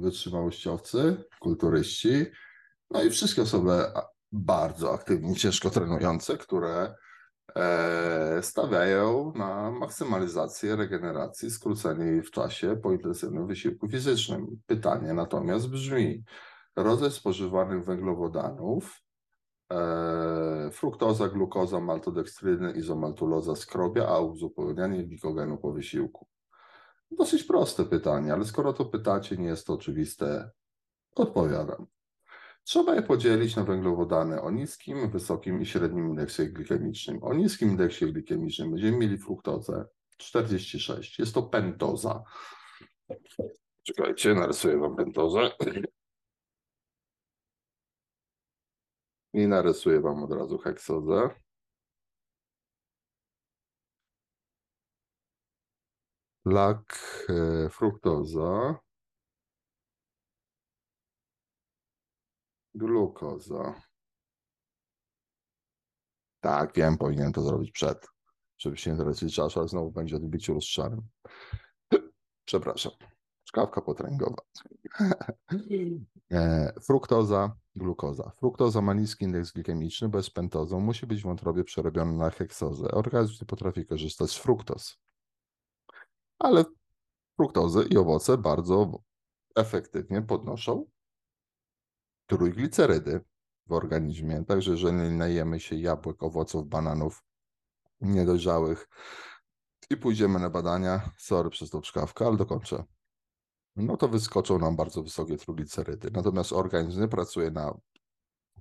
wytrzymałościowcy, kulturyści, no i wszystkie osoby bardzo aktywnie, ciężko trenujące, które e, stawiają na maksymalizację regeneracji, skrócenie jej w czasie po intensywnym wysiłku fizycznym. Pytanie natomiast brzmi, rodzaj spożywanych węglowodanów, e, fruktoza, glukoza, maltodekstryny, izomaltuloza, skrobia, a uzupełnianie glikogenu po wysiłku. Dosyć proste pytanie, ale skoro to pytacie, nie jest to oczywiste, odpowiadam. Trzeba je podzielić na węglowodany o niskim, wysokim i średnim indeksie glikemicznym. O niskim indeksie glikemicznym będziemy mieli fruktozę 46. Jest to pentoza. Czekajcie, narysuję wam pentozę. I narysuję wam od razu heksozę. Lak, e, fruktoza, glukoza. Tak, wiem, powinienem to zrobić przed, żeby się nie tracić czasu, ale znowu będzie odbiciu rozczarem. Przepraszam. Szkawka potęgowa. E, fruktoza, glukoza. Fruktoza ma niski indeks glikemiczny, bez pentozą musi być w wątrobie przerobiony na heksozę. Organizm nie potrafi korzystać z fruktoz. Ale fruktozy i owoce bardzo efektywnie podnoszą trójglicerydy w organizmie. Także jeżeli najemy się jabłek, owoców, bananów niedojrzałych i pójdziemy na badania, sorry przez tą czkawkę, ale dokończę, no to wyskoczą nam bardzo wysokie trójglicerydy. Natomiast organizm nie pracuje na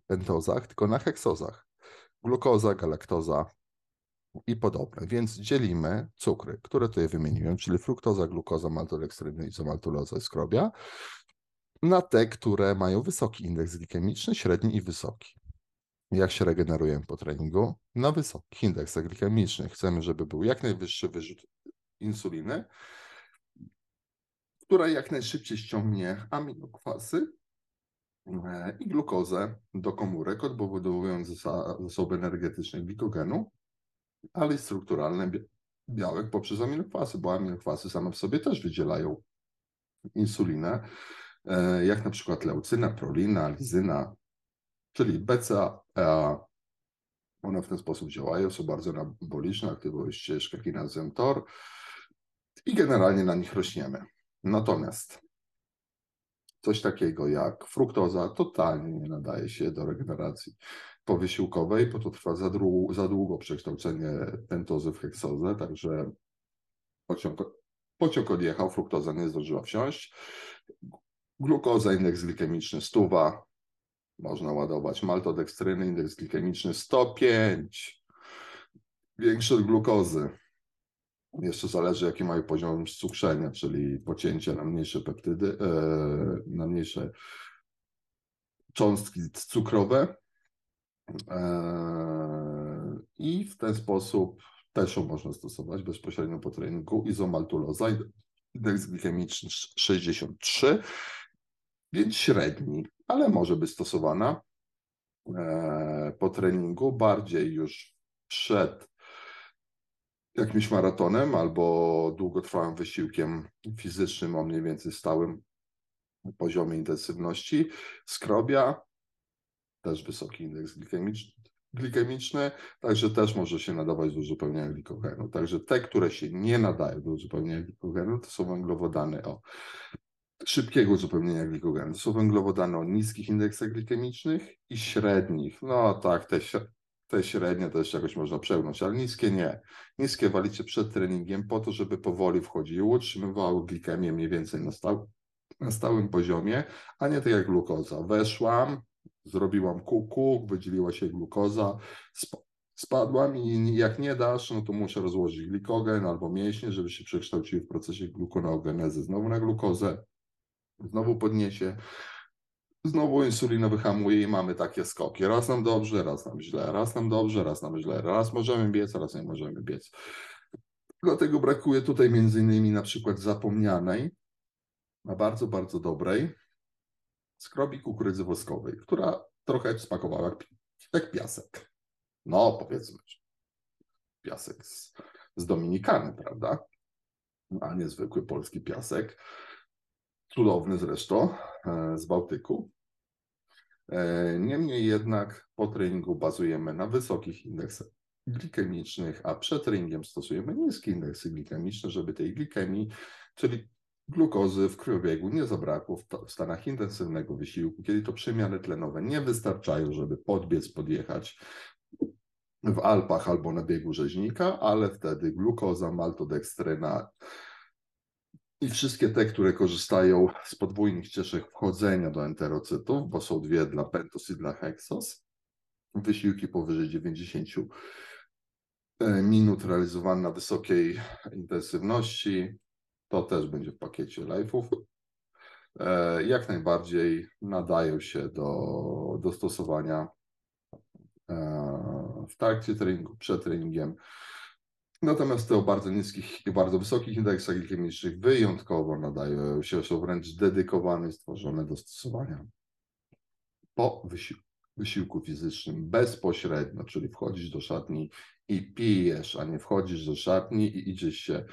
pentozach, tylko na heksozach. Glukoza, galaktoza i podobne. Więc dzielimy cukry, które tutaj wymieniłem, czyli fruktoza, glukoza, maltodekstryny, izomaltuloza skrobia, na te, które mają wysoki indeks glikemiczny, średni i wysoki. Jak się regenerujemy po treningu? Na wysokich indeksach glikemicznych. Chcemy, żeby był jak najwyższy wyrzut insuliny, która jak najszybciej ściągnie aminokwasy e, i glukozę do komórek, odbudowując zasoby energetyczne glikogenu, ale i strukturalne białek poprzez aminokwasy, bo aminokwasy same w sobie też wydzielają insulinę, e, jak na przykład leucyna, prolina, lizyna, czyli BCA, EA. One w ten sposób działają, są bardzo anaboliczne, aktywują ścieżkę kinazę TOR i generalnie na nich rośniemy. Natomiast coś takiego jak fruktoza totalnie nie nadaje się do regeneracji powysiłkowej, bo to trwa za, dłu za długo przekształcenie pentozy w heksozę, także pociąg, pociąg odjechał, fruktoza nie zdążyła wsiąść. Glukoza, indeks glikemiczny stuwa, można ładować maltodekstryny, indeks glikemiczny 105, większy od glukozy. Jeszcze zależy, jaki mają poziom cukrzenia, czyli pocięcie na mniejsze peptydy, e, na mniejsze cząstki cukrowe. E, I w ten sposób też ją można stosować bezpośrednio po treningu. Izomaltuloza, indeks glikemiczny 63, więc średni, ale może być stosowana e, po treningu, bardziej już przed jakimś maratonem albo długotrwałym wysiłkiem fizycznym o mniej więcej stałym poziomie intensywności. Skrobia, też wysoki indeks glikemiczny, także też może się nadawać do uzupełniania glikogenu. Także te, które się nie nadają do uzupełniania glikogenu, to są węglowodany o szybkiego uzupełnienia glikogenu. To są węglowodany o niskich indeksach glikemicznych i średnich. No tak, te te średnie jeszcze jakoś można przełknąć, ale niskie nie. Niskie walicie przed treningiem po to, żeby powoli wchodziły, utrzymywały glikemię mniej więcej na, stał, na stałym poziomie, a nie tak jak glukoza. Weszłam, zrobiłam kuku, wydzieliła się glukoza, sp spadłam i jak nie dasz, no to muszę rozłożyć glikogen albo mięśnie, żeby się przekształciły w procesie glukoneogenezy znowu na glukozę, znowu podniesie znowu insulina wyhamuje i mamy takie skoki. Raz nam dobrze, raz nam źle, raz nam dobrze, raz nam źle, raz możemy biec, raz nie możemy biec. Dlatego brakuje tutaj między innymi na przykład zapomnianej, a bardzo, bardzo dobrej skrobi kukurydzy woskowej, która trochę smakowała jak, piasek. No, powiedzmy, piasek z, z Dominikany, prawda? A nie zwykły polski piasek cudowny zresztą, e, z Bałtyku. E, Niemniej jednak po treningu bazujemy na wysokich indeksach glikemicznych, a przed treningiem stosujemy niskie indeksy glikemiczne, żeby tej glikemii, czyli glukozy w krwiobiegu nie zabrakło w, w stanach intensywnego wysiłku, kiedy to przemiany tlenowe nie wystarczają, żeby podbiec, podjechać w Alpach albo na biegu rzeźnika, ale wtedy glukoza, maltodekstryna i wszystkie te, które korzystają z podwójnych ścieżek wchodzenia do enterocytów, bo są dwie dla pentos i dla heksos, wysiłki powyżej 90 e, minut realizowane na wysokiej intensywności, to też będzie w pakiecie live'ów. E, jak najbardziej nadają się do, do stosowania e, w trakcie treningu, przed treningiem. Natomiast te o bardzo niskich i bardzo wysokich indeksach glikemicznych wyjątkowo nadają się, są wręcz dedykowane stworzone do stosowania po wysiłku, wysiłku fizycznym bezpośrednio, czyli wchodzisz do szatni i pijesz, a nie wchodzisz do szatni i idziesz się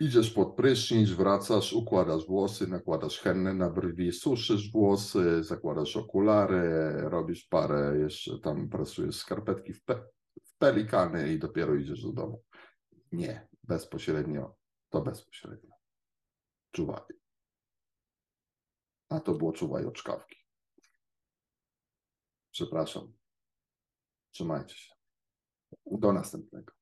Idziesz pod prysznic, wracasz, układasz włosy, nakładasz hennę na brwi, suszysz włosy, zakładasz okulary, robisz parę, jeszcze tam pracujesz skarpetki w, pe w pelikany i dopiero idziesz do domu. Nie, bezpośrednio, to bezpośrednio. Czuwaj. A to było czuwaj od czkawki. Przepraszam. Trzymajcie się. Do następnego.